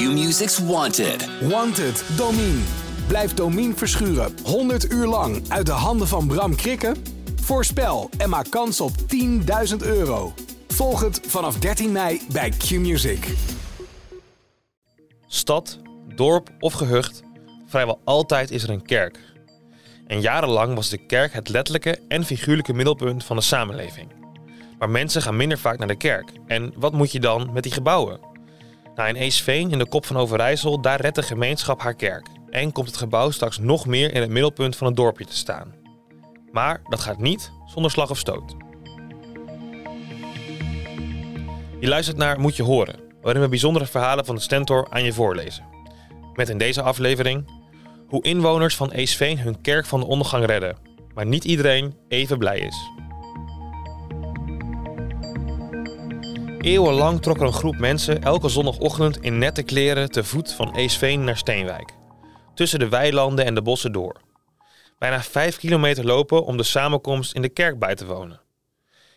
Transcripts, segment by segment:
Q-Music's Wanted. Wanted, Domine. Blijf Domine verschuren 100 uur lang uit de handen van Bram Krikken? Voorspel en maak kans op 10.000 euro. Volg het vanaf 13 mei bij Q-Music. Stad, dorp of gehucht, vrijwel altijd is er een kerk. En jarenlang was de kerk het letterlijke en figuurlijke middelpunt van de samenleving. Maar mensen gaan minder vaak naar de kerk. En wat moet je dan met die gebouwen? Nou, in Eesveen, in de kop van Overijssel, daar redt de gemeenschap haar kerk. En komt het gebouw straks nog meer in het middelpunt van het dorpje te staan. Maar dat gaat niet zonder slag of stoot. Je luistert naar Moet je horen, waarin we bijzondere verhalen van de Stentor aan je voorlezen. Met in deze aflevering hoe inwoners van Eesveen hun kerk van de ondergang redden, maar niet iedereen even blij is. Eeuwenlang trok er een groep mensen elke zondagochtend in nette kleren te voet van Eesveen naar Steenwijk. Tussen de weilanden en de bossen door. Bijna vijf kilometer lopen om de samenkomst in de kerk bij te wonen.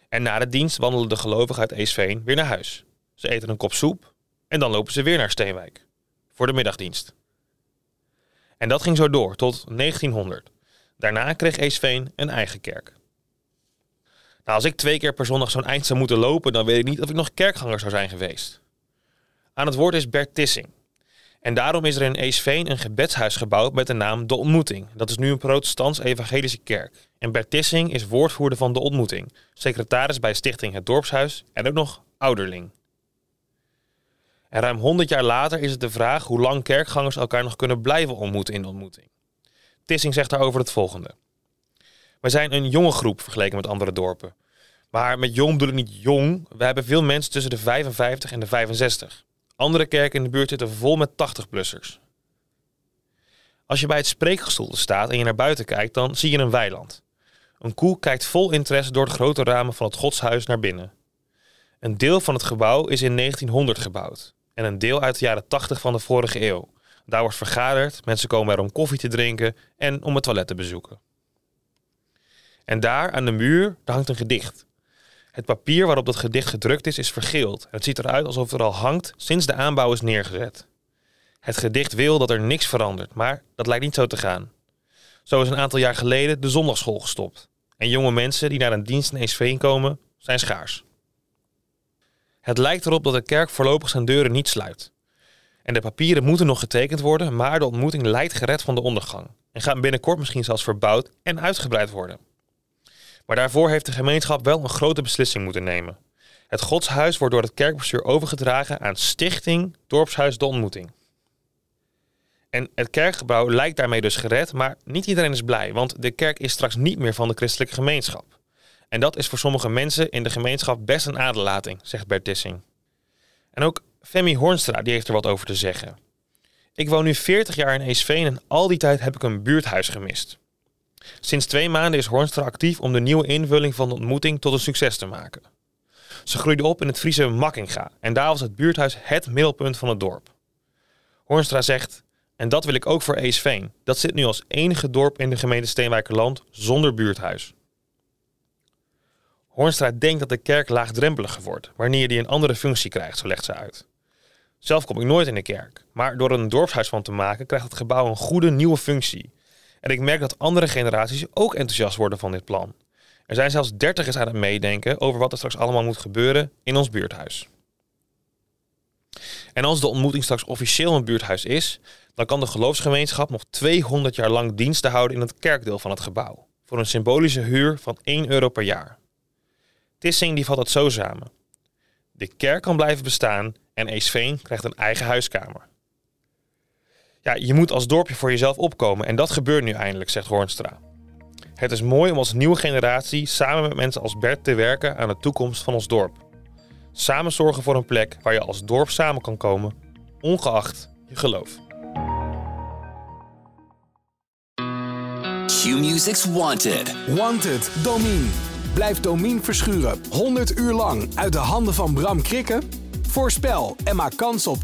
En na de dienst wandelen de gelovigen uit Eesveen weer naar huis. Ze eten een kop soep en dan lopen ze weer naar Steenwijk. Voor de middagdienst. En dat ging zo door tot 1900. Daarna kreeg Eesveen een eigen kerk. Nou, als ik twee keer per zondag zo'n eind zou moeten lopen, dan weet ik niet of ik nog kerkganger zou zijn geweest. Aan het woord is Bert Tissing. En daarom is er in Eesveen een gebedshuis gebouwd met de naam De Ontmoeting. Dat is nu een protestants-evangelische kerk. En Bert Tissing is woordvoerder van De Ontmoeting, secretaris bij Stichting Het Dorpshuis en ook nog ouderling. En ruim 100 jaar later is het de vraag hoe lang kerkgangers elkaar nog kunnen blijven ontmoeten in de ontmoeting. Tissing zegt daarover het volgende. Wij zijn een jonge groep vergeleken met andere dorpen. Maar met jong bedoel ik niet jong. We hebben veel mensen tussen de 55 en de 65. Andere kerken in de buurt zitten vol met 80-plussers. Als je bij het spreekgestoelte staat en je naar buiten kijkt, dan zie je een weiland. Een koe kijkt vol interesse door de grote ramen van het godshuis naar binnen. Een deel van het gebouw is in 1900 gebouwd en een deel uit de jaren 80 van de vorige eeuw. Daar wordt vergaderd, mensen komen er om koffie te drinken en om het toilet te bezoeken. En daar aan de muur hangt een gedicht. Het papier waarop dat gedicht gedrukt is, is vergeeld. Het ziet eruit alsof het er al hangt sinds de aanbouw is neergezet. Het gedicht wil dat er niks verandert, maar dat lijkt niet zo te gaan. Zo is een aantal jaar geleden de zondagschool gestopt. En jonge mensen die naar een dienst in Eesveen komen, zijn schaars. Het lijkt erop dat de kerk voorlopig zijn deuren niet sluit. En de papieren moeten nog getekend worden, maar de ontmoeting lijkt gered van de ondergang. En gaat binnenkort misschien zelfs verbouwd en uitgebreid worden. Maar daarvoor heeft de gemeenschap wel een grote beslissing moeten nemen. Het godshuis wordt door het kerkbestuur overgedragen aan Stichting Dorpshuis de Ontmoeting. En het kerkgebouw lijkt daarmee dus gered, maar niet iedereen is blij, want de kerk is straks niet meer van de christelijke gemeenschap. En dat is voor sommige mensen in de gemeenschap best een aderlating, zegt Bert Tissing. En ook Femi Hornstra die heeft er wat over te zeggen. Ik woon nu 40 jaar in Eesveen en al die tijd heb ik een buurthuis gemist. Sinds twee maanden is Hornstra actief om de nieuwe invulling van de ontmoeting tot een succes te maken. Ze groeide op in het Friese Makkinga en daar was het buurthuis het middelpunt van het dorp. Hornstra zegt, en dat wil ik ook voor Eesveen. Dat zit nu als enige dorp in de gemeente Steenwijkerland zonder buurthuis. Hornstra denkt dat de kerk laagdrempeliger wordt wanneer die een andere functie krijgt, zo legt ze uit. Zelf kom ik nooit in de kerk, maar door er een dorpshuis van te maken krijgt het gebouw een goede nieuwe functie. En ik merk dat andere generaties ook enthousiast worden van dit plan. Er zijn zelfs dertigers aan het meedenken over wat er straks allemaal moet gebeuren in ons buurthuis. En als de ontmoeting straks officieel een buurthuis is, dan kan de geloofsgemeenschap nog 200 jaar lang diensten houden in het kerkdeel van het gebouw. Voor een symbolische huur van 1 euro per jaar. Tissing die vat het zo samen. De kerk kan blijven bestaan en Eesveen krijgt een eigen huiskamer. Ja, je moet als dorpje voor jezelf opkomen en dat gebeurt nu eindelijk, zegt Hornstra. Het is mooi om als nieuwe generatie samen met mensen als Bert te werken aan de toekomst van ons dorp. Samen zorgen voor een plek waar je als dorp samen kan komen, ongeacht je geloof. Q-Music's Wanted. Wanted, Domine. Blijf Domine verschuren 100 uur lang uit de handen van Bram Krikken? Voorspel en maak kans op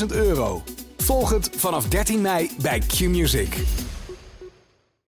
10.000 euro. Volg het vanaf 13 mei bij Q-Music.